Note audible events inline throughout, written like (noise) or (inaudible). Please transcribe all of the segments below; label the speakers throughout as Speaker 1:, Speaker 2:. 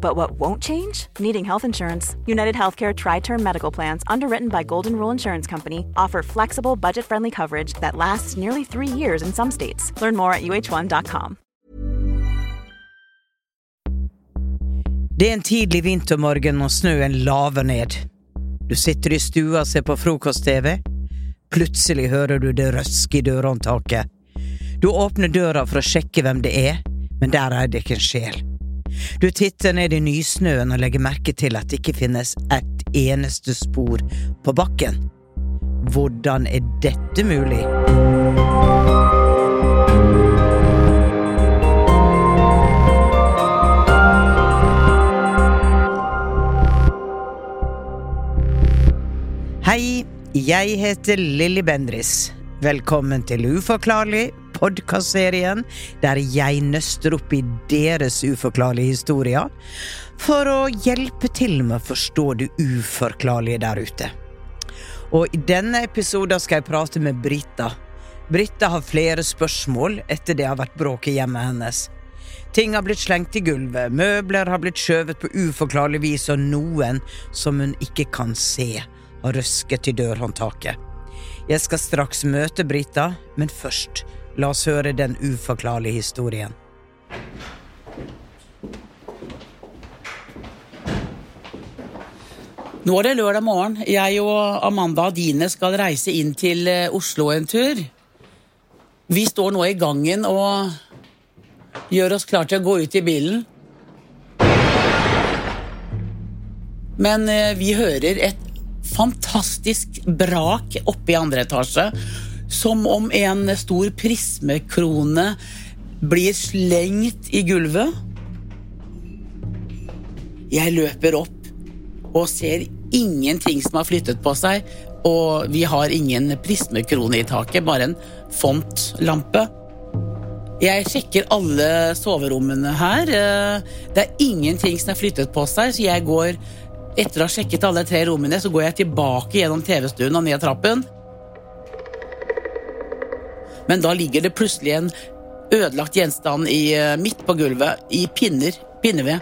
Speaker 1: But what won't change? Needing health insurance. United Healthcare Tri Term Medical Plans, underwritten by Golden Rule Insurance Company, offer flexible, budget friendly coverage that lasts nearly three years in some states. Learn more at uh1.com.
Speaker 2: Det er en tidlig vintermorgen og snøen laver ned. Du sitter i stua og ser på frokost-TV. Plutselig hører du det røske i dørhåndtaket. Du åpner døra for å sjekke hvem det er, men der er det ikke en sjel. Du titter ned i nysnøen og legger merke til at det ikke finnes et eneste spor på bakken. Hvordan er dette mulig? Hei, jeg heter Lilly Bendris. Velkommen til Uforklarlig, podkastserien der jeg nøster opp i deres uforklarlige historier for å hjelpe til med å forstå det uforklarlige der ute. Og i denne episoden skal jeg prate med Britta. Britta har flere spørsmål etter det har vært bråk i hjemmet hennes. Ting har blitt slengt i gulvet, møbler har blitt skjøvet på uforklarlig vis, og noen som hun ikke kan se, har røsket i dørhåndtaket. Jeg skal straks møte Britta, men først La oss høre den uforklarlige historien.
Speaker 3: Nå er det lørdag morgen. Jeg og Amanda Adine skal reise inn til eh, Oslo en tur. Vi står nå i gangen og gjør oss klar til å gå ut i bilen. Men eh, vi hører et fantastisk brak oppe i andre etasje. Som om en stor prismekrone blir slengt i gulvet. Jeg løper opp og ser ingenting som har flyttet på seg, og vi har ingen prismekrone i taket, bare en fontlampe. Jeg sjekker alle soverommene her. Det er ingenting som har flyttet på seg, så jeg går etter å ha sjekket alle tre rommene, så går jeg tilbake gjennom TV-stuen og ned trappen. Men da ligger det plutselig en ødelagt gjenstand i, midt på gulvet, i pinner, pinneved.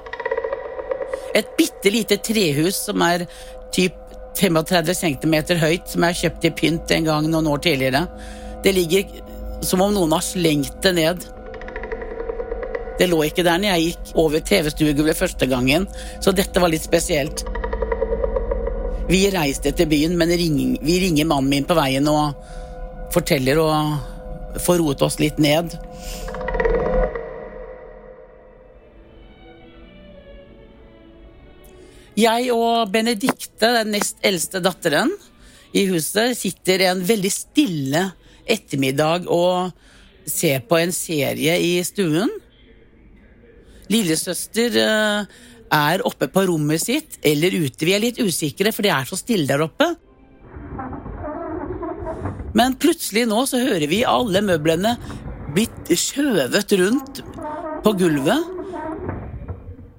Speaker 3: Et bitte lite trehus som er typ 35 cm høyt, som jeg har kjøpt til pynt en gang noen år tidligere. Det ligger som om noen har slengt det ned. Det lå ikke der når jeg gikk over TV-stuegulvet første gangen, så dette var litt spesielt. Vi reiste til byen, men ring, vi ringer mannen min på veien og forteller og får roet oss litt ned. Jeg og Benedikte, den nest eldste datteren i huset, sitter en veldig stille ettermiddag og ser på en serie i stuen. Lillesøster eh, er oppe på rommet sitt eller ute. Vi er litt usikre, for det er så stille der oppe. Men plutselig nå så hører vi alle møblene blitt skjøvet rundt på gulvet.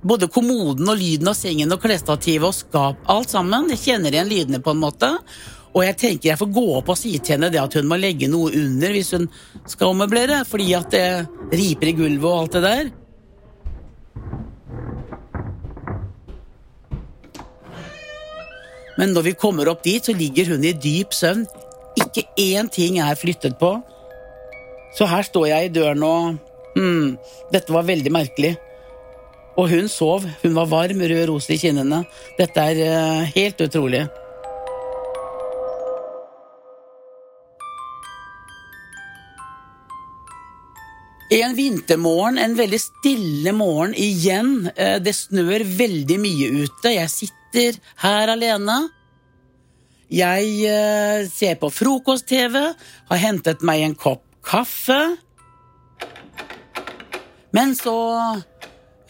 Speaker 3: Både kommoden og lyden av sengen og klesstativet og skap, alt sammen. Jeg kjenner igjen lydene på en måte. Og jeg tenker jeg får gå opp og si til henne det at hun må legge noe under hvis hun skal ommøblere, fordi at det riper i gulvet og alt det der. Men når vi kommer opp dit, så ligger hun i dyp søvn. Ikke én ting er flyttet på. Så her står jeg i døren og hmm, Dette var veldig merkelig. Og hun sov. Hun var varm, rød ros i kinnene. Dette er uh, helt utrolig. En vintermorgen, en veldig stille morgen igjen. Uh, det snør veldig mye ute. Jeg sitter her alene. Jeg uh, ser på frokost-TV, har hentet meg en kopp kaffe. Men så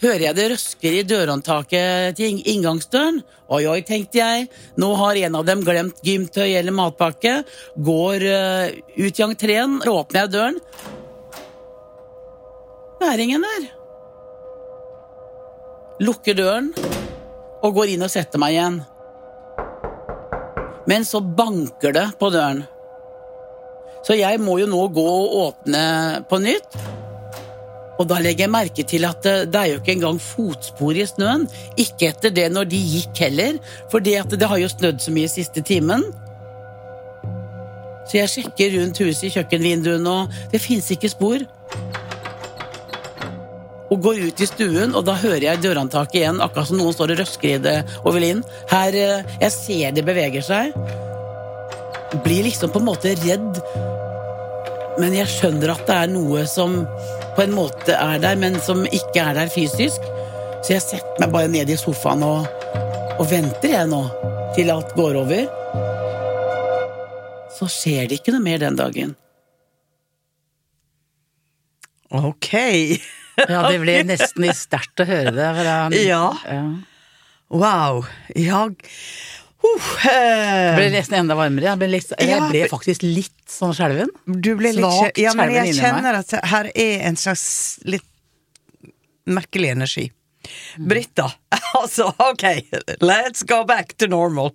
Speaker 3: hører jeg det røsker i dørhåndtaket til inngangsdøren. Oi, oi, tenkte jeg. Nå har en av dem glemt gymtøy eller matpakke. Går uh, ut i entreen, åpner jeg døren. Det er ingen der. Lukker døren og går inn og setter meg igjen. Men så banker det på døren. Så jeg må jo nå gå og åpne på nytt. Og da legger jeg merke til at det er jo ikke engang fotspor i snøen. Ikke etter det når de gikk heller, for det har jo snødd så mye siste timen. Så jeg sjekker rundt huset i kjøkkenvinduene, og det fins ikke spor. Og går ut i stuen, og da hører jeg dørhåndtaket igjen, akkurat som noen står og røsker i det og vil inn. Her, Jeg ser det beveger seg. Blir liksom på en måte redd, men jeg skjønner at det er noe som på en måte er der, men som ikke er der fysisk. Så jeg setter meg bare ned i sofaen og, og venter, jeg nå, til alt går over. Så skjer det ikke noe mer den dagen.
Speaker 2: Ok. (laughs)
Speaker 3: ja, det ble nesten litt sterkt å høre det.
Speaker 2: Han, ja. ja. Wow. Ja
Speaker 3: uh, Det ble nesten enda varmere. Jeg ble, litt, jeg ble faktisk litt sånn skjelven.
Speaker 2: Du ble litt skjelven. Ja, men jeg kjenner at her er en slags litt merkelig energi. Britta, (laughs) altså, ok, let's go back to normal.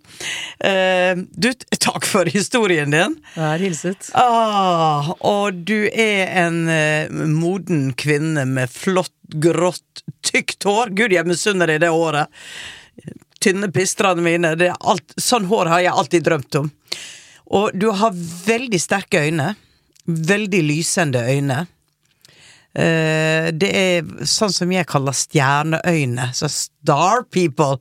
Speaker 2: Uh, du, takk for historien din.
Speaker 3: Vær hilset.
Speaker 2: Ah, og du er en uh, moden kvinne med flott, grått, tykt hår. Gud, jeg misunner deg det håret. Tynne pistrene mine. Alt, sånn hår har jeg alltid drømt om. Og du har veldig sterke øyne. Veldig lysende øyne. Uh, det er sånn som jeg kaller stjerneøyne. Så star people.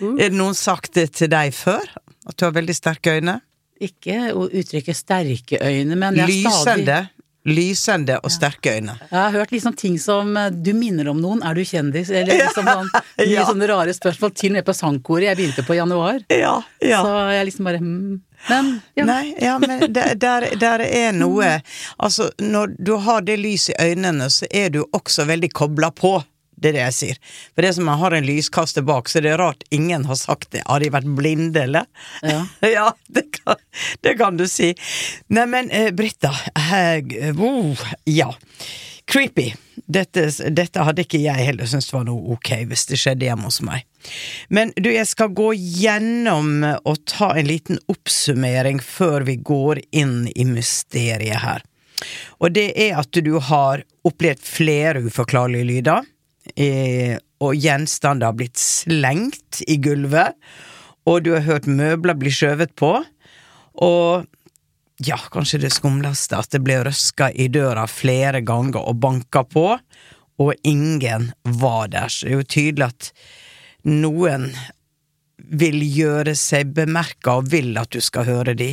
Speaker 2: Mm. Er det noen sagt det til deg før? At du har veldig sterke øyne?
Speaker 3: Ikke uttrykket sterke øyne, men jeg
Speaker 2: Lysende. Stadig... Lysende og sterke øyne.
Speaker 3: Jeg har hørt liksom ting som eh, 'du minner om noen', 'er du kjendis', eller (laughs) liksom sånn, mye ja. sånne rare spørsmål, til og med på sangkoret. Jeg begynte på januar.
Speaker 2: Ja, ja.
Speaker 3: Så jeg liksom bare hmm. Men,
Speaker 2: ja. Nei, ja, men der, der, der, er noe (laughs) Altså, når du har det lyset i øynene, så er du også veldig kobla på. Det er det jeg sier. For det er som man har en lyskaster bak, så det er rart ingen har sagt det. Har de vært blinde, eller?
Speaker 3: Ja, (laughs)
Speaker 2: ja det, kan, det, kan, du si. Neimen, eh, Britta eh, wow, Ja. Creepy. Dette, dette, hadde ikke jeg heller syntes var noe ok hvis det skjedde hjemme hos meg. Men du, jeg skal gå gjennom og ta en liten oppsummering før vi går inn i mysteriet her. Og det er at du har opplevd flere uforklarlige lyder og gjenstander har blitt slengt i gulvet, og du har hørt møbler bli skjøvet på, og ja, kanskje det skumleste at det ble røska i døra flere ganger og banka på, og ingen var der, så det er jo tydelig at noen vil gjøre seg bemerka og vil at du skal høre de,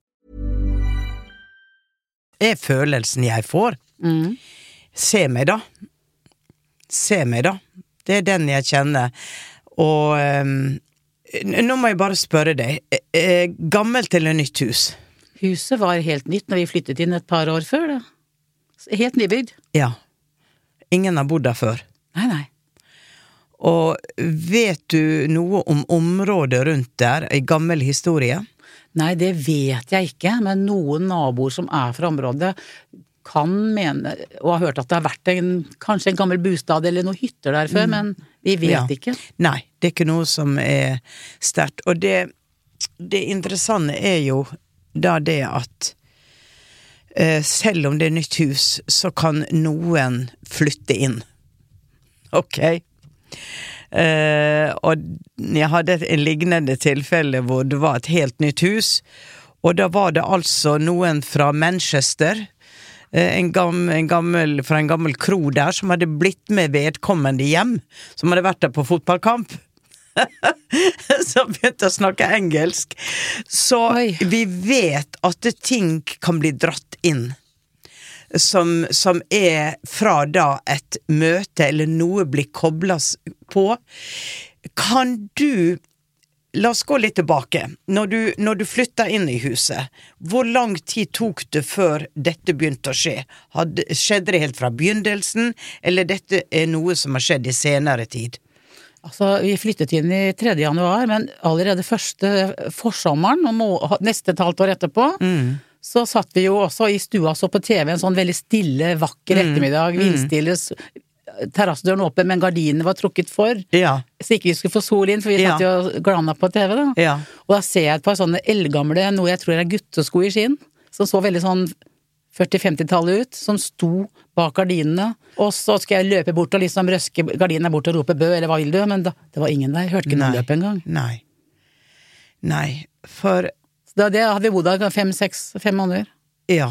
Speaker 2: er følelsen jeg får. Se meg, da. Se meg, da. Det er den jeg kjenner. Og um, nå må jeg bare spørre deg. Eh, eh, Gammelt eller nytt hus?
Speaker 4: Huset var helt nytt når vi flyttet inn et par år før. Da. Helt nybygd.
Speaker 2: Ja. Ingen har bodd der før.
Speaker 4: Nei, nei.
Speaker 2: Og vet du noe om området rundt der, ei gammel historie?
Speaker 4: Nei, det vet jeg ikke, men noen naboer som er fra området, kan mene, og har hørt at det har vært en, kanskje en gammel bostad eller noen hytter der før, men vi vet
Speaker 2: Ja.
Speaker 4: ikke.
Speaker 2: Nei, det er ikke noe som er sterkt. Og det, det interessante er jo da det at eh, selv om det er nytt hus, så kan noen flytte inn. Ok? Eh, og jeg hadde et en lignende tilfelle hvor det var et helt nytt hus, og da var det altså noen fra Manchester eh, en, gammel, en gammel, fra en gammel kro der som hadde blitt med vedkommende hjem, som hadde vært der på fotballkamp. (laughs) som begynte å snakke engelsk. Så
Speaker 4: Oi.
Speaker 2: vi vet at ting kan bli dratt inn. Som, som er fra da et møte eller noe blir kobla på. Kan du La oss gå litt tilbake. Når du, når du flytta inn i huset, hvor lang tid tok det før dette begynte å skje? Hadde, skjedde det helt fra begynnelsen, eller dette er noe som har skjedd i senere tid?
Speaker 4: Altså, vi flyttet inn i 3. januar, men allerede første forsommeren, og må, neste et halvt år etterpå, så satt vi jo også i stua så på TV en sånn veldig stille, vakker ettermiddag, vindstille, s- terrassedøren åpen, men gardinene var trukket for,
Speaker 2: Ja.
Speaker 4: så ikke vi skulle få sol inn, for vi satt jo og glana på TV, da.
Speaker 2: Ja.
Speaker 4: Og da ser jeg et par sånne eldgamle, noe jeg tror er guttesko i skinn, som så veldig sånn 40-50-tallet ut, som sto bak gardinene. Og så skal jeg løpe bort og liksom røske gardinene bort og rope bø, eller hva vil du? Men da, det var ingen der. Hørte ikke noen løp engang.
Speaker 2: Nei. Nei, for
Speaker 4: Så det hadde vi bodd der fem-seks, fem måneder.
Speaker 2: Ja.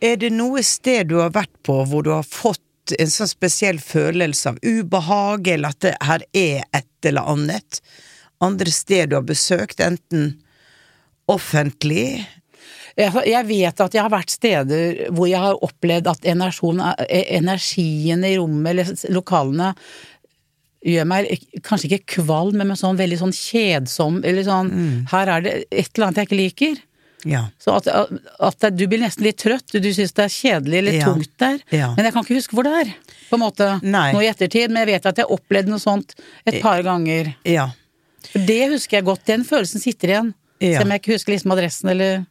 Speaker 2: Er det noe sted du har vært på hvor du har fått en sånn spesiell følelse av ubehag, eller at det her er et eller annet? Andre steder du har besøkt, enten offentlig
Speaker 4: Jeg, vet at jeg har vært steder hvor jeg har opplevd at energien, energien i rommet eller lokalene gjør meg kanskje ikke kvalm, men med sånn veldig sånn kjedsom Eller sånn Her er det et eller annet jeg ikke liker.
Speaker 2: Ja.
Speaker 4: Så at, at du blir nesten litt trøtt, du, du syns det er kjedelig eller
Speaker 2: Ja.
Speaker 4: tungt der.
Speaker 2: Ja.
Speaker 4: Men jeg kan ikke huske hvor det er, på en måte,
Speaker 2: Nei.
Speaker 4: nå i ettertid. Men jeg vet at jeg opplevde noe sånt et par ganger.
Speaker 2: Ja.
Speaker 4: Det husker jeg godt. Den følelsen sitter igjen. Selv om jeg ikke husker liksom adressen eller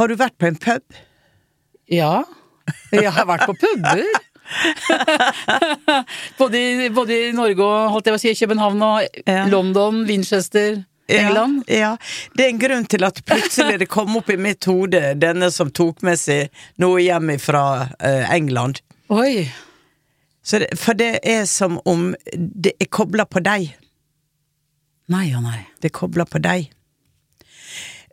Speaker 2: Har du vært på en pub?
Speaker 4: Ja. Jeg har vært på puber. (laughs) både, i, både i Norge og holdt jeg å si, København og
Speaker 2: Ja.
Speaker 4: London, Winchester, England.
Speaker 2: Ja, ja. Det er en grunn til at plutselig det kom opp i mitt hode, denne som tok med seg noe hjem fra England.
Speaker 4: Oi.
Speaker 2: Så det, for det er som om det er kobla på deg.
Speaker 4: Nei og nei.
Speaker 2: Det er kobla på deg.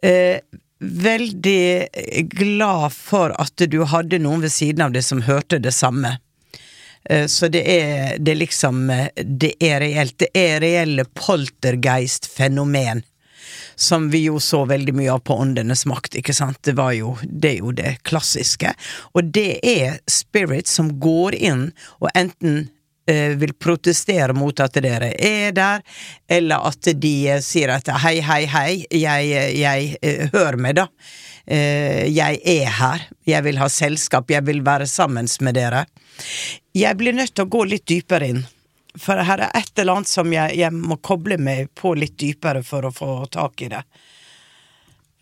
Speaker 2: Eh, veldig glad for at du hadde noen ved siden av deg som hørte det samme. Eh, så det er, det liksom eh, Det er reelt. Det er reelle poltergeist-fenomen. Som vi jo så veldig mye av på Åndenes makt, ikke sant. Det var jo det, er jo det klassiske. Og det er spirit som går inn og enten eh, vil protestere mot at dere er der, eller at de sier at hei, hei, hei, jeg, jeg Hør meg, da. Jeg er her. Jeg vil ha selskap. Jeg vil være sammen med dere. Jeg blir nødt til å gå litt dypere inn. For her er et eller annet som jeg, jeg må koble meg på litt dypere for å få tak i det.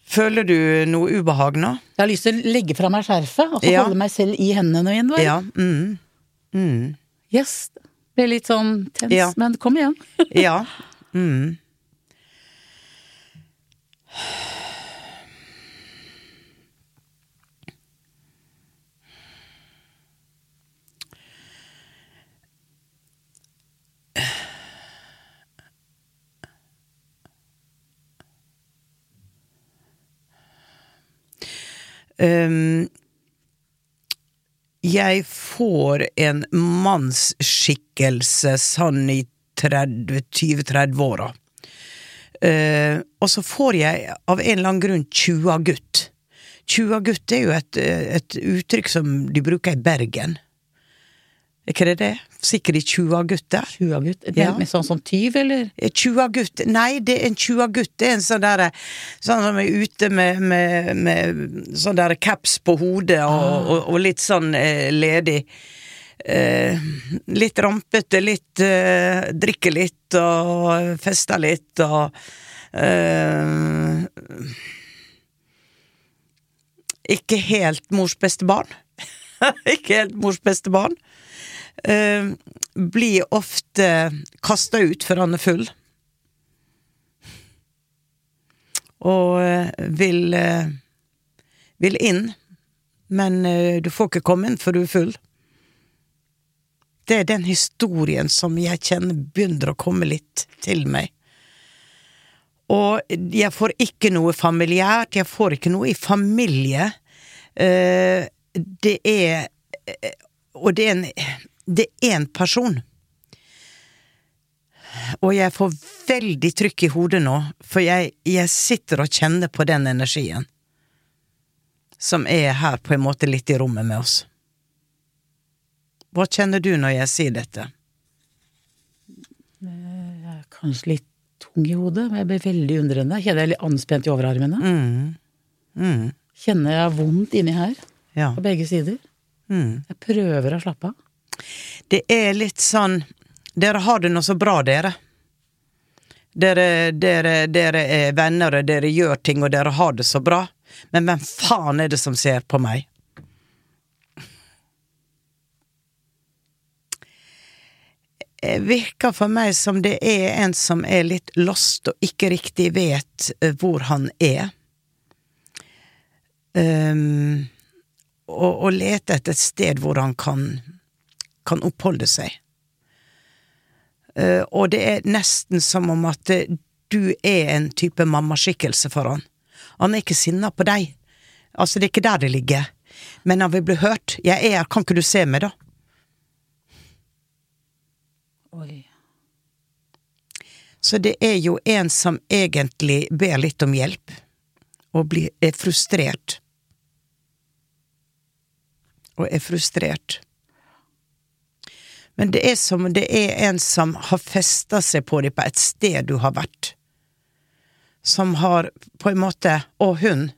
Speaker 2: Føler du noe ubehag nå?
Speaker 4: Jeg har lyst til å legge fra meg skjerfet, og
Speaker 2: Ja.
Speaker 4: holde meg selv i hendene igjen. Bare.
Speaker 2: Ja. Mm. Mm.
Speaker 4: Yes. Det ble litt sånn tens,
Speaker 2: Ja.
Speaker 4: men kom igjen.
Speaker 2: Ja. Mm. Um, jeg får en mannsskikkelse sånn i 20-30-åra. Uh, og så får jeg av en eller annen grunn tjuagutt. Tjuagutt er jo et, et uttrykk som de bruker i Bergen. Er ikke det det? Sikkert i gutter? der?
Speaker 4: Tjuagutt.
Speaker 2: Ja.
Speaker 4: Med sånn som tyv, eller?
Speaker 2: Tjuagutt Nei, det er en tjuagutt. Det er en sånn derre Sånn som er ute med, med, med sånn der caps på hodet og, og, og litt sånn eh, ledig. Eh, litt rampete, litt eh, Drikke litt og feste litt og eh, Ikke helt mors beste barn. (laughs) ikke helt mors beste barn. Eh, blir ofte kasta ut før han er full. Og eh, vil eh, vil inn, men du får ikke komme inn før du er full. Det er den historien som jeg kjenner begynner å komme litt til meg. Og jeg får ikke noe familiært, jeg får ikke noe i familie. Det er Og det er en Det er én person. Og jeg får veldig trykk i hodet nå, for jeg, jeg sitter og kjenner på den energien. Som er her på en måte litt i rommet med oss. Hva kjenner du når jeg sier dette?
Speaker 4: Jeg er kanskje litt tung i hodet, men jeg blir veldig undrende. Kjenner jeg litt anspent i overarmene?
Speaker 2: Mm. Mm.
Speaker 4: Kjenner jeg vondt inni her,
Speaker 2: Ja.
Speaker 4: på begge sider?
Speaker 2: Mm.
Speaker 4: Jeg prøver å slappe av.
Speaker 2: Det er litt sånn Dere har det nå så bra, dere. Dere, dere, dere er venner, og dere gjør ting, og dere har det så bra. Men hvem faen er det som ser på meg? Det virker for meg som det er en som er litt lost og ikke riktig vet eh, hvor han er. Um, og, og lete etter et sted hvor han kan, kan oppholde seg. Eh, og det er nesten som om at eh, du er en type mammaskikkelse for han. Han er ikke sinna på deg. Altså, det er ikke der det ligger. Men han vil bli hørt. Jeg er her, kan ikke du se meg, da?
Speaker 4: Oi.
Speaker 2: Så det er jo en som egentlig ber litt om hjelp, og blir, er frustrert. Og er frustrert. Men det er som det er en som har festa seg på deg på et sted du har vært. Som har på en måte Å, hun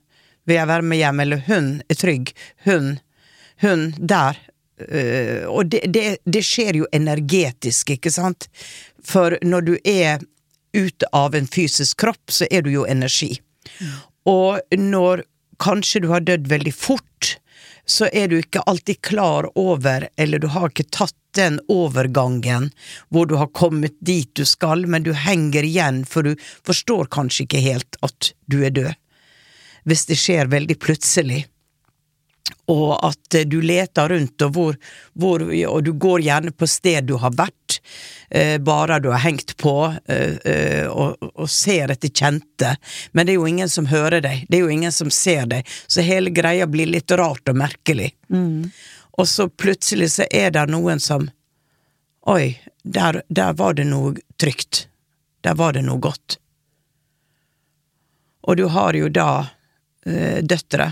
Speaker 2: vil jeg være med hjem, eller hun er trygg. Hun. Hun der. Uh, og det, det, det skjer jo energetisk, ikke sant? For når du er ute av en fysisk kropp, så er du jo energi. Og når kanskje du har dødd veldig fort, så er du ikke alltid klar over, eller du har ikke tatt den overgangen hvor du har kommet dit du skal, men du henger igjen, for du forstår kanskje ikke helt at du er død. Hvis det skjer veldig plutselig. Og at eh, du leter rundt, og, hvor, hvor, og du går gjerne på sted du har vært, eh, bare du har hengt på, eh, eh, og, og ser etter kjente, men det er jo ingen som hører deg, det er jo ingen som ser deg, så hele greia blir litt rart og merkelig. Og så plutselig så er det noen som Oi, der, der var det noe trygt. Der var det noe godt. Og du har jo da eh, døtre.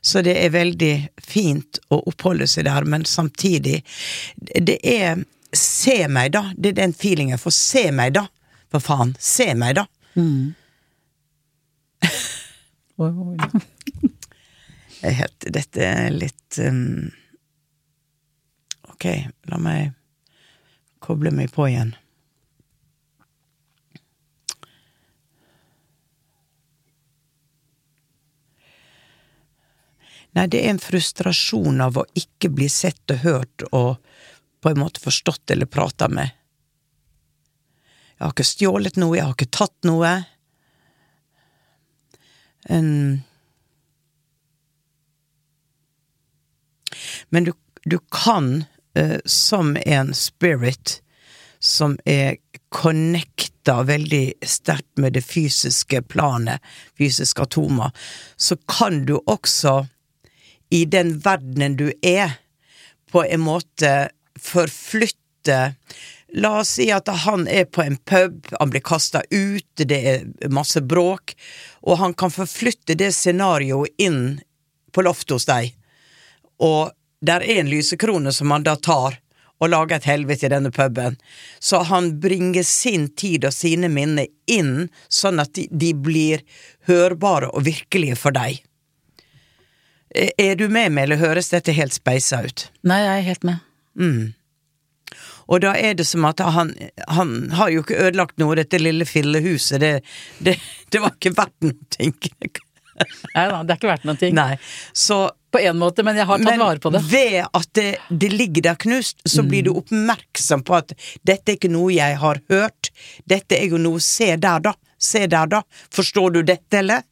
Speaker 2: Så det er veldig fint å oppholde seg der, men samtidig Det er Se meg, da! Det er den feelingen. For se meg, da! For faen, se meg, da! (laughs)
Speaker 4: Oi, oi.
Speaker 2: Jeg dette er litt um, Ok, la meg koble meg på igjen. Nei, det er en frustrasjon av å ikke bli sett og hørt og på en måte forstått eller prata med. Jeg har ikke stjålet noe, jeg har ikke tatt noe. En Men du, du kan, eh, som en spirit som er connecta veldig sterkt med det fysiske planet, fysiske atomer, så kan du også, i den verdenen du er, på en måte forflytte La oss si at han er på en pub, han blir kasta ut, det er masse bråk, og han kan forflytte det scenarioet inn på loftet hos deg. Og der er en lysekrone som han da tar og lager et helvete i denne puben. Så han bringer sin tid og sine minner inn, sånn at de, de blir hørbare og virkelige for deg. Er er du med meg, eller høres dette helt speisa ut?
Speaker 4: Nei, jeg er helt med.
Speaker 2: Mm. Og da er det som at han, han har jo ikke ødelagt noe, dette lille fillehuset, det, det, det var ikke verdt noe. (laughs)
Speaker 4: Nei da, det er ikke verdt noen ting.
Speaker 2: Nei, så
Speaker 4: På en måte, men jeg har tatt
Speaker 2: men
Speaker 4: vare på det.
Speaker 2: ved at det, det ligger der knust, så blir du oppmerksom på at dette er ikke noe jeg har hørt, dette er jo noe Se der, da. Se der, da. Forstår du dette, eller?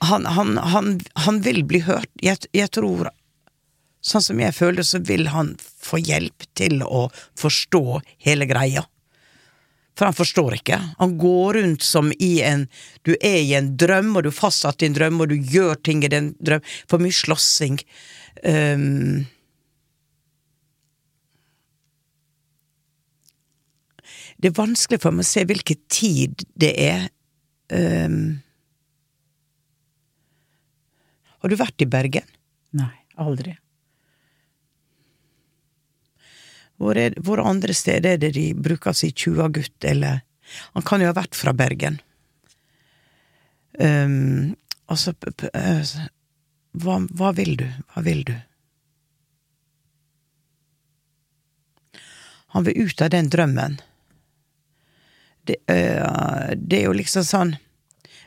Speaker 2: Han, han, han, han vil bli hørt. Jeg, jeg tror Sånn som jeg føler, så vil han få hjelp til å forstå hele greia. For han forstår ikke. Han går rundt som i en Du er i en drøm, og du fastsatt en drøm, og du gjør ting i den drøm. For mye slåssing. Um, det er vanskelig for meg å se hvilken tid det er. Um, har du vært i Bergen?
Speaker 4: Nei, aldri.
Speaker 2: Hvor, er, hvor andre steder er det de bruker si tjuagutt, eller Han kan jo ha vært fra Bergen. Um, altså hva, hva vil du? Hva vil du? Han vil ut av den drømmen. Det, eh, det er jo liksom sånn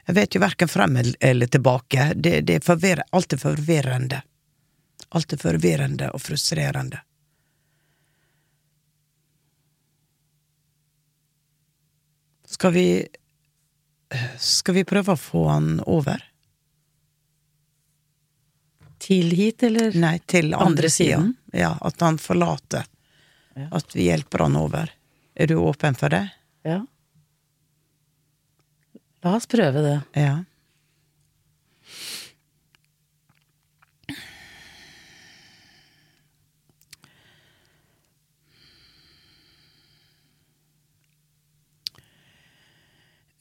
Speaker 2: Jeg vet jo verken frem eller tilbake. Det, det er forvirre, er forvirrende. Alt er forvirrende og frustrerende. Skal vi Skal vi prøve å få han over?
Speaker 4: Til hit, eller?
Speaker 2: Nei, til andre,
Speaker 4: Andre
Speaker 2: sida.
Speaker 4: siden?
Speaker 2: Ja, at han forlater.
Speaker 4: Ja.
Speaker 2: At vi hjelper han over. Er du åpen for det?
Speaker 4: Ja. La oss prøve det.
Speaker 2: Ja.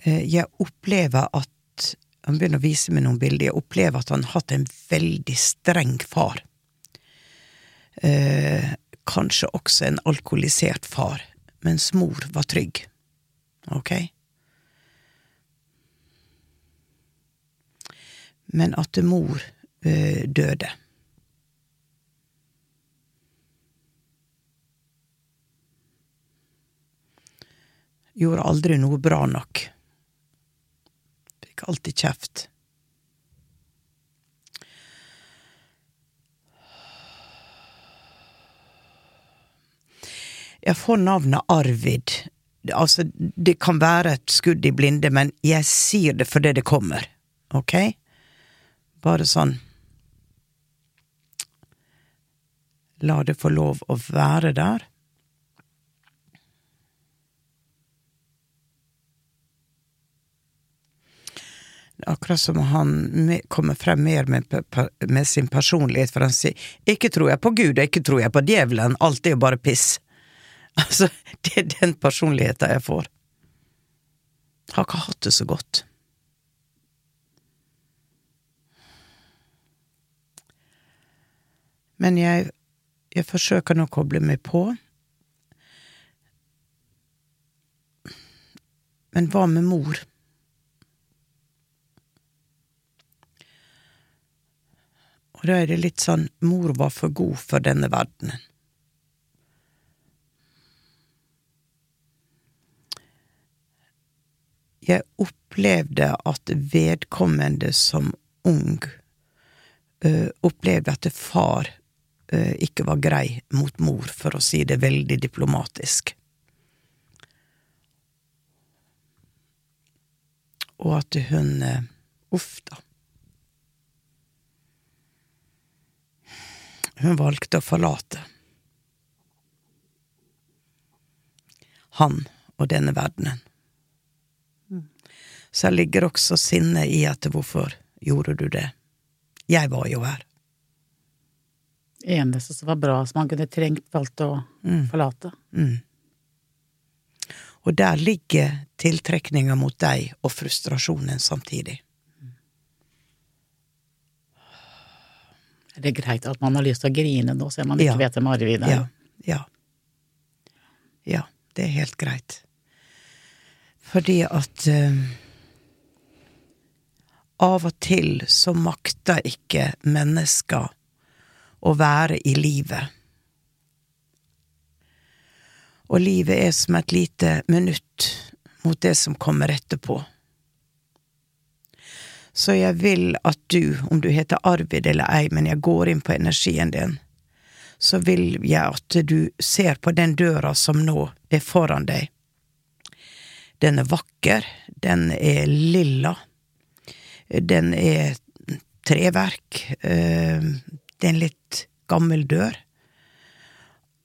Speaker 2: Eh, Jeg opplever at Han begynner å vise meg noen bilder. Jeg opplever at han har hatt en veldig streng far. Eh, kanskje også en alkoholisert far, mens mor var trygg. Ok? Men at mor eh, døde. Gjorde aldri noe bra nok. Fikk alltid kjeft. Jeg får navnet Arvid. Altså, det kan være et skudd i blinde, men jeg sier det fordi det kommer. Ok? Bare sånn La det få lov å være der. Er akkurat som han kommer frem mer med, med sin personlighet, for han sier 'ikke tror jeg på Gud, ikke tror jeg på djevelen, alt er jo bare piss'. (laughs) Altså, det er den personligheten jeg får. Har ikke hatt det så godt. Men jeg, jeg forsøker nå å koble meg på. Men hva med mor? Og da er det litt sånn mor var for god for denne verdenen. Jeg opplevde at vedkommende som ung ø, opplevde at far ikke var grei mot mor, for å si det veldig diplomatisk. Og at hun eh, Uff, da. Hun valgte å forlate. Han og denne verdenen. Så ligger også sinnet i at hvorfor gjorde du det? Jeg var jo her.
Speaker 4: Eneste som var bra, som han kunne trengt, valgte å forlate.
Speaker 2: Mm. Og der ligger tiltrekninga mot deg og frustrasjonen samtidig.
Speaker 4: Er det greit at man har lyst til å grine nå, selv om man ikke
Speaker 2: Ja.
Speaker 4: vet hvem Arvid er?
Speaker 2: Ja. Ja. Ja, det er helt greit. Fordi at uh, av og til så makter ikke mennesker å være i livet. Og livet er som et lite minutt mot det som kommer etterpå. Så jeg vil at du, om du heter Arvid eller ei, men jeg går inn på energien din, så vil jeg at du ser på den døra som nå er foran deg. Den er vakker, den er lilla, den er treverk, eh, det er en litt gammel dør.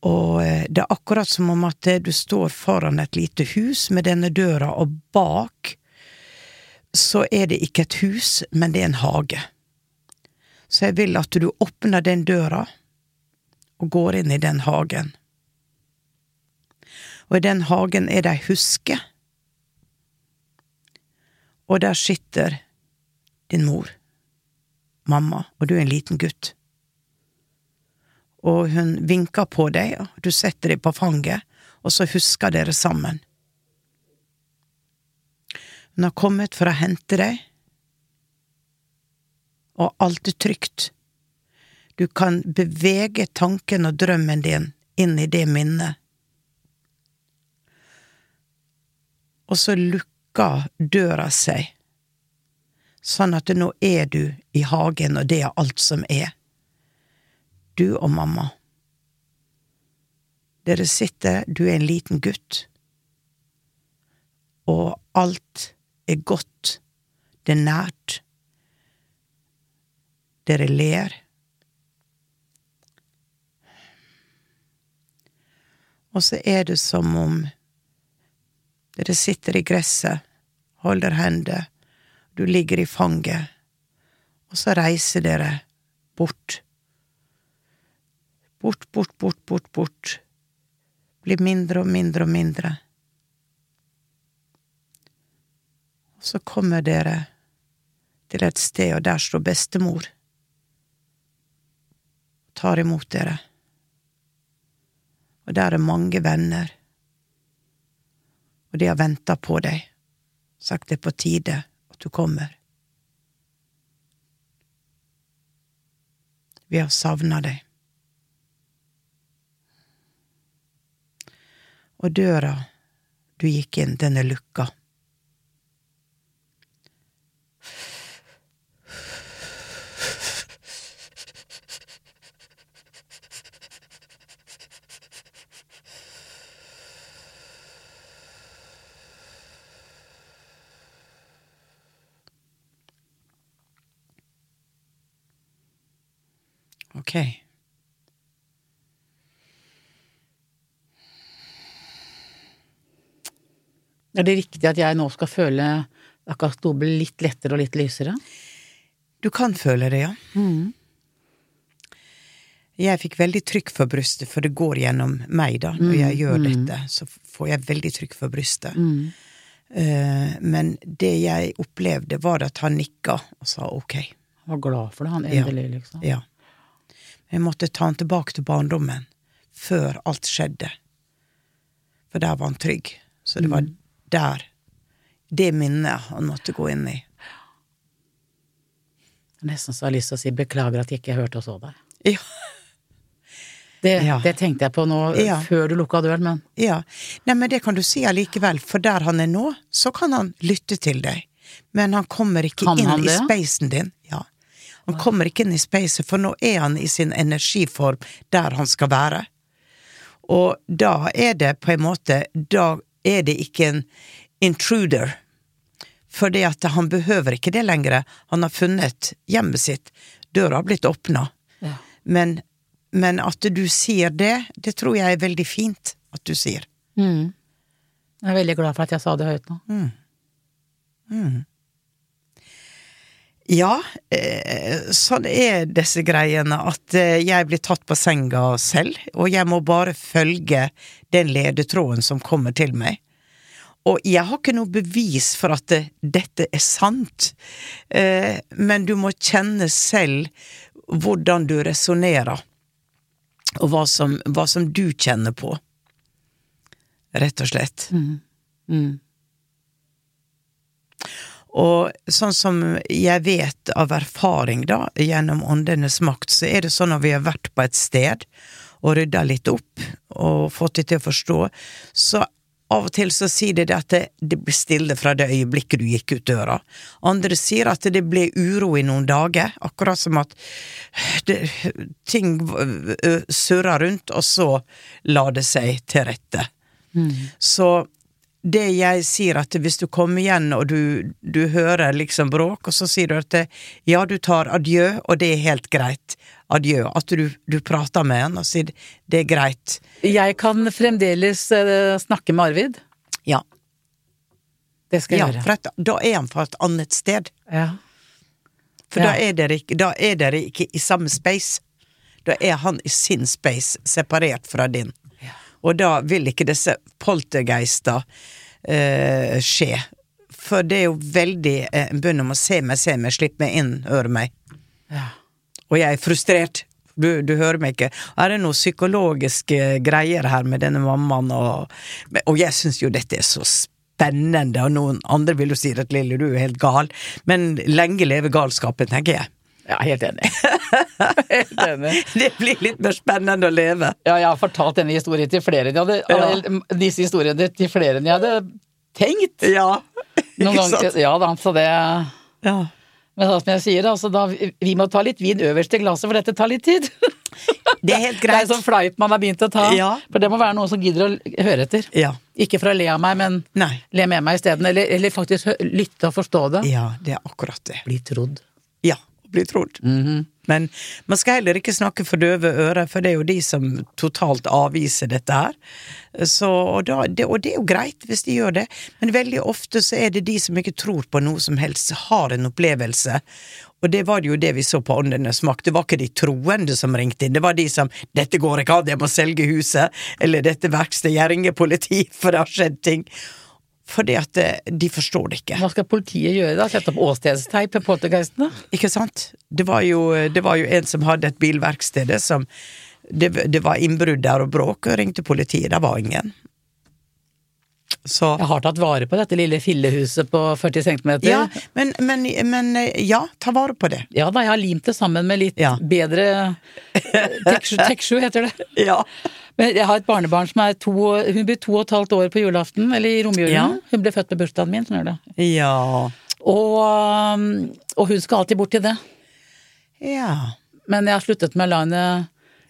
Speaker 2: Og eh, det er akkurat som om at du står foran et lite hus med denne døra, og bak så er det ikke et hus, men det er en hage. Så jeg vil at du åpner den døra og går inn i den hagen. Og i den hagen er det ei huske, og der sitter din mor, mamma, og du er en liten gutt. Og hun vinker på deg, og du setter deg på fanget, og så husker dere sammen. Hun har kommet for å hente deg, og alt er trygt. Du kan bevege tanken og drømmen din inn i det minnet. Og så lukker døra seg, sånn at nå er du i hagen, og det er alt som er. Du og mamma. Dere sitter, du er en liten gutt, og alt er godt, det er nært. Dere ler. Og så er det som om dere sitter i gresset, holder hender, du ligger i fanget, og så reiser dere bort. Bort, bort, bort, bort, bort. Blir mindre og mindre og mindre. Og så kommer dere til et sted, og der står bestemor. Tar imot dere. Og der er mange venner. Og de har venta på deg, sagt det er på tide at du kommer. Vi har savna deg. Og døra du gikk inn, den er lukka. Ok.
Speaker 4: Er det riktig at jeg nå skal føle akkurat noe blir litt lettere og litt lysere?
Speaker 2: Du kan føle det, ja.
Speaker 4: Mm.
Speaker 2: Jeg fikk veldig trykk for brystet, for det går gjennom meg, da. Når jeg gjør dette, så får jeg veldig trykk for brystet.
Speaker 4: Mm.
Speaker 2: Uh, men det jeg opplevde, var at han nikka og sa ok.
Speaker 4: Han var glad for det, han
Speaker 2: Ja.
Speaker 4: endelig, liksom.
Speaker 2: Ja. Jeg måtte ta han tilbake til barndommen, før alt skjedde. For der var han trygg. Så det var der, det minnet han måtte gå inn i.
Speaker 4: Nesten så jeg har lyst til å si beklager at jeg ikke hørte og så deg.
Speaker 2: Ja.
Speaker 4: Det,
Speaker 2: Ja.
Speaker 4: det tenkte jeg på nå
Speaker 2: Ja.
Speaker 4: før du lukka døren, men
Speaker 2: Ja. Nei, men det kan du si allikevel, for der han er nå, så kan han lytte til deg. men han kommer ikke
Speaker 4: Kan
Speaker 2: inn i spacen din. Ja. Han kommer ikke inn i spacet, for nå er han i sin energiform der han skal være. Og da er det på en måte Da er det ikke en intruder. Fordi at han behøver ikke det lenger. Han har funnet hjemmet sitt. Døra har blitt åpna.
Speaker 4: Ja.
Speaker 2: Men, men at du sier det, det tror jeg er veldig fint at du sier.
Speaker 4: Mm. Jeg er veldig glad for at jeg sa det høyt nå.
Speaker 2: Ja, eh, sånn er disse greiene at eh, jeg blir tatt på senga selv, og jeg må bare følge den ledetråden som kommer til meg. Og jeg har ikke noe bevis for at dette er sant, eh, men du må kjenne selv hvordan du resonnerer, og hva som, hva som du kjenner på. Rett og slett.
Speaker 4: Mm.
Speaker 2: Og sånn som jeg vet av erfaring, da, gjennom åndenes makt, så er det sånn når vi har vært på et sted og rydda litt opp og fått det til å forstå, så av og til så sier de det at det, blir stille fra det øyeblikket du gikk ut døra. Andre sier at det ble uro i noen dager, akkurat som at det, ting surra rundt, og så la det seg til rette. Så det jeg sier at hvis du kommer igjen og du, du hører liksom bråk, og så sier du at det, ja, du tar adjø, og det er helt greit. Adjø. At du, du prater med han og sier det er greit.
Speaker 4: Jeg kan fremdeles eh, snakke med Arvid.
Speaker 2: Ja.
Speaker 4: Det skal
Speaker 2: ja
Speaker 4: gjøre.
Speaker 2: for at, da er han fra et annet sted.
Speaker 4: Ja.
Speaker 2: For
Speaker 4: Ja.
Speaker 2: da, er dere da er dere ikke i samme space. Da er han i sin space, separert fra din. Og da vil ikke disse poltergeister eh, skje. For det er jo veldig eh, en bønn om å se meg, se meg, slipp meg inn, høre meg.
Speaker 4: Ja.
Speaker 2: Og jeg er frustrert. Du, du hører meg ikke. Er det noen psykologiske greier her med denne mammaen, og, og jeg syns jo dette er så spennende, og noen andre vil jo si at Lille, du er helt gal, men lenge leve galskapen, tenker jeg.
Speaker 4: Ja, helt enig. (laughs) helt enig. (laughs)
Speaker 2: Det blir litt mer spennende å leve.
Speaker 4: Ja, jeg har fortalt denne historien til flere enn jeg hadde,
Speaker 2: Ja.
Speaker 4: disse historiene til flere enn jeg hadde tenkt.
Speaker 2: Ja, (laughs) ikke
Speaker 4: ganger,
Speaker 2: sant?
Speaker 4: ja da, så det
Speaker 2: Ja.
Speaker 4: Men som jeg sier, altså, da, vi må ta litt vin øverst i glasset, for dette tar litt tid.
Speaker 2: Det er helt greit.
Speaker 4: Det er sånn fleip man har begynt å ta.
Speaker 2: Ja.
Speaker 4: For det må være noen som gidder å høre etter.
Speaker 2: Ja.
Speaker 4: Ikke for å le av meg, men
Speaker 2: Nei.
Speaker 4: le med meg isteden. Eller, eller faktisk lytte og forstå det.
Speaker 2: Ja, det er akkurat det.
Speaker 4: Bli trodd.
Speaker 2: Ja, bli trodd. Men man skal heller ikke snakke for døve ører, for det er jo de som totalt avviser dette her. Så, og, da, det, og det er jo greit hvis de gjør det, men veldig ofte så er det de som ikke tror på noe som helst, har en opplevelse. Og det var det jo det vi så på Åndenes makt. Det var ikke de troende som ringte inn, det var de som 'dette går ikke an, jeg må selge huset', eller 'dette verkstedet, ringer politi, for det har skjedd ting'. Fordi at eh, de forstår det ikke.
Speaker 4: Hva skal politiet gjøre da? Sette opp åstedsteip på poltergeistene?
Speaker 2: Ikke sant? Det var jo, det var jo en som hadde et bilverksted som det, det var innbrudd der og bråk, og ringte politiet. Det var ingen. Så
Speaker 4: Jeg har tatt vare på dette lille fillehuset på 40 cm.
Speaker 2: Ja, men, men, men ja, ta vare på det.
Speaker 4: Ja da, jeg har limt det sammen med litt
Speaker 2: Ja.
Speaker 4: bedre (laughs) Tek7 heter det.
Speaker 2: Ja.
Speaker 4: Men jeg har et barnebarn som er to Hun blir to og et halvt år på julaften, eller i romjulen.
Speaker 2: Ja.
Speaker 4: Hun ble født på bursdagen min, skjønner du.
Speaker 2: Ja.
Speaker 4: Og, um, og hun skal alltid bort til det.
Speaker 2: Ja.
Speaker 4: Men jeg har sluttet med å la henne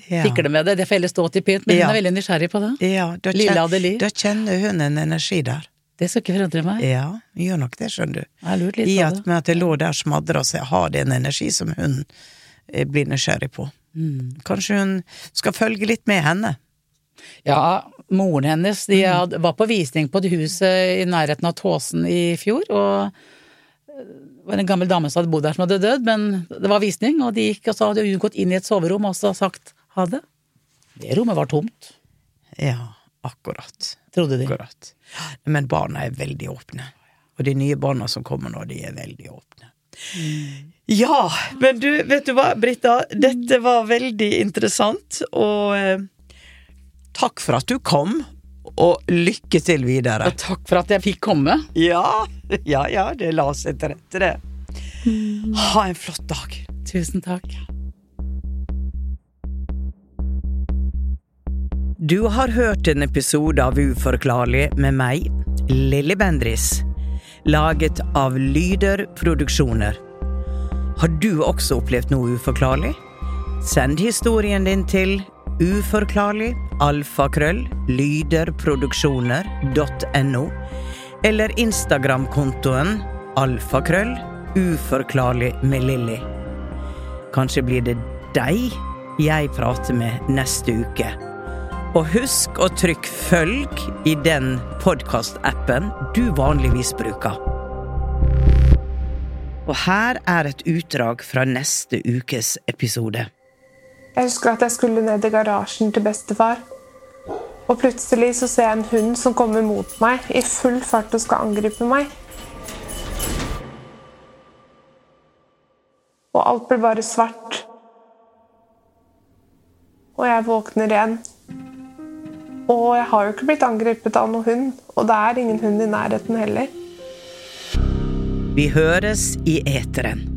Speaker 2: Ja.
Speaker 4: fikle med det. Det får heller stå til pynt, men
Speaker 2: Ja.
Speaker 4: hun er veldig nysgjerrig på det.
Speaker 2: ja da,
Speaker 4: Adelie.
Speaker 2: da kjenner hun en energi der.
Speaker 4: Det skal ikke forandre meg.
Speaker 2: Ja, gjør nok det, skjønner du.
Speaker 4: Jeg lurt litt
Speaker 2: I at
Speaker 4: det.
Speaker 2: med at det lå der smadra, seg, har det en energi som hun eh, blir nysgjerrig på.
Speaker 4: Mm.
Speaker 2: Kanskje hun skal følge litt med henne.
Speaker 4: Ja, moren hennes de
Speaker 2: Mm.
Speaker 4: hadde, var på visning på et hus eh, i nærheten av Tåsen i fjor, og eh, det var en gammel dame som hadde bodd der som hadde dødd, men det var visning, og de gikk, og så hadde hun gått inn i et soverom og så sagt ha det. Det rommet var tomt,
Speaker 2: Ja, akkurat.
Speaker 4: trodde de.
Speaker 2: Akkurat. Men barna er veldig åpne. Og de nye barna som kommer nå, de er veldig åpne. Ja, men du, vet du hva, Britta? Dette var veldig interessant, og eh, takk for at du kom, og lykke til videre.
Speaker 4: Og takk for at jeg fikk komme.
Speaker 2: Ja, ja, ja, det la seg til rette, det. Ha en flott dag.
Speaker 4: Tusen takk.
Speaker 5: Du har hørt en episode av Uforklarlig med meg, Lilly Bendris.
Speaker 2: laget av Lyder Produksjoner. Har du også opplevd noe uforklarlig? Send historien din til uforklarlig alfakrøll lyderproduksjoner.no eller Instagram-kontoen alfakrøll uforklarlig med Lilly. Kanskje blir det deg jeg prater med neste uke. Og husk å trykke følg i den podkastappen du vanligvis bruker. Og her er et utdrag fra neste ukes episode.
Speaker 6: Jeg husker at jeg skulle ned i garasjen til bestefar. Og plutselig så ser jeg en hund som kommer mot meg i full fart og skal angripe meg. Og alt blir bare svart. Og jeg våkner igjen. Og jeg har jo ikke blitt angrepet av noen hund, og det er ingen hund i nærheten heller.
Speaker 2: Vi høres i eteren.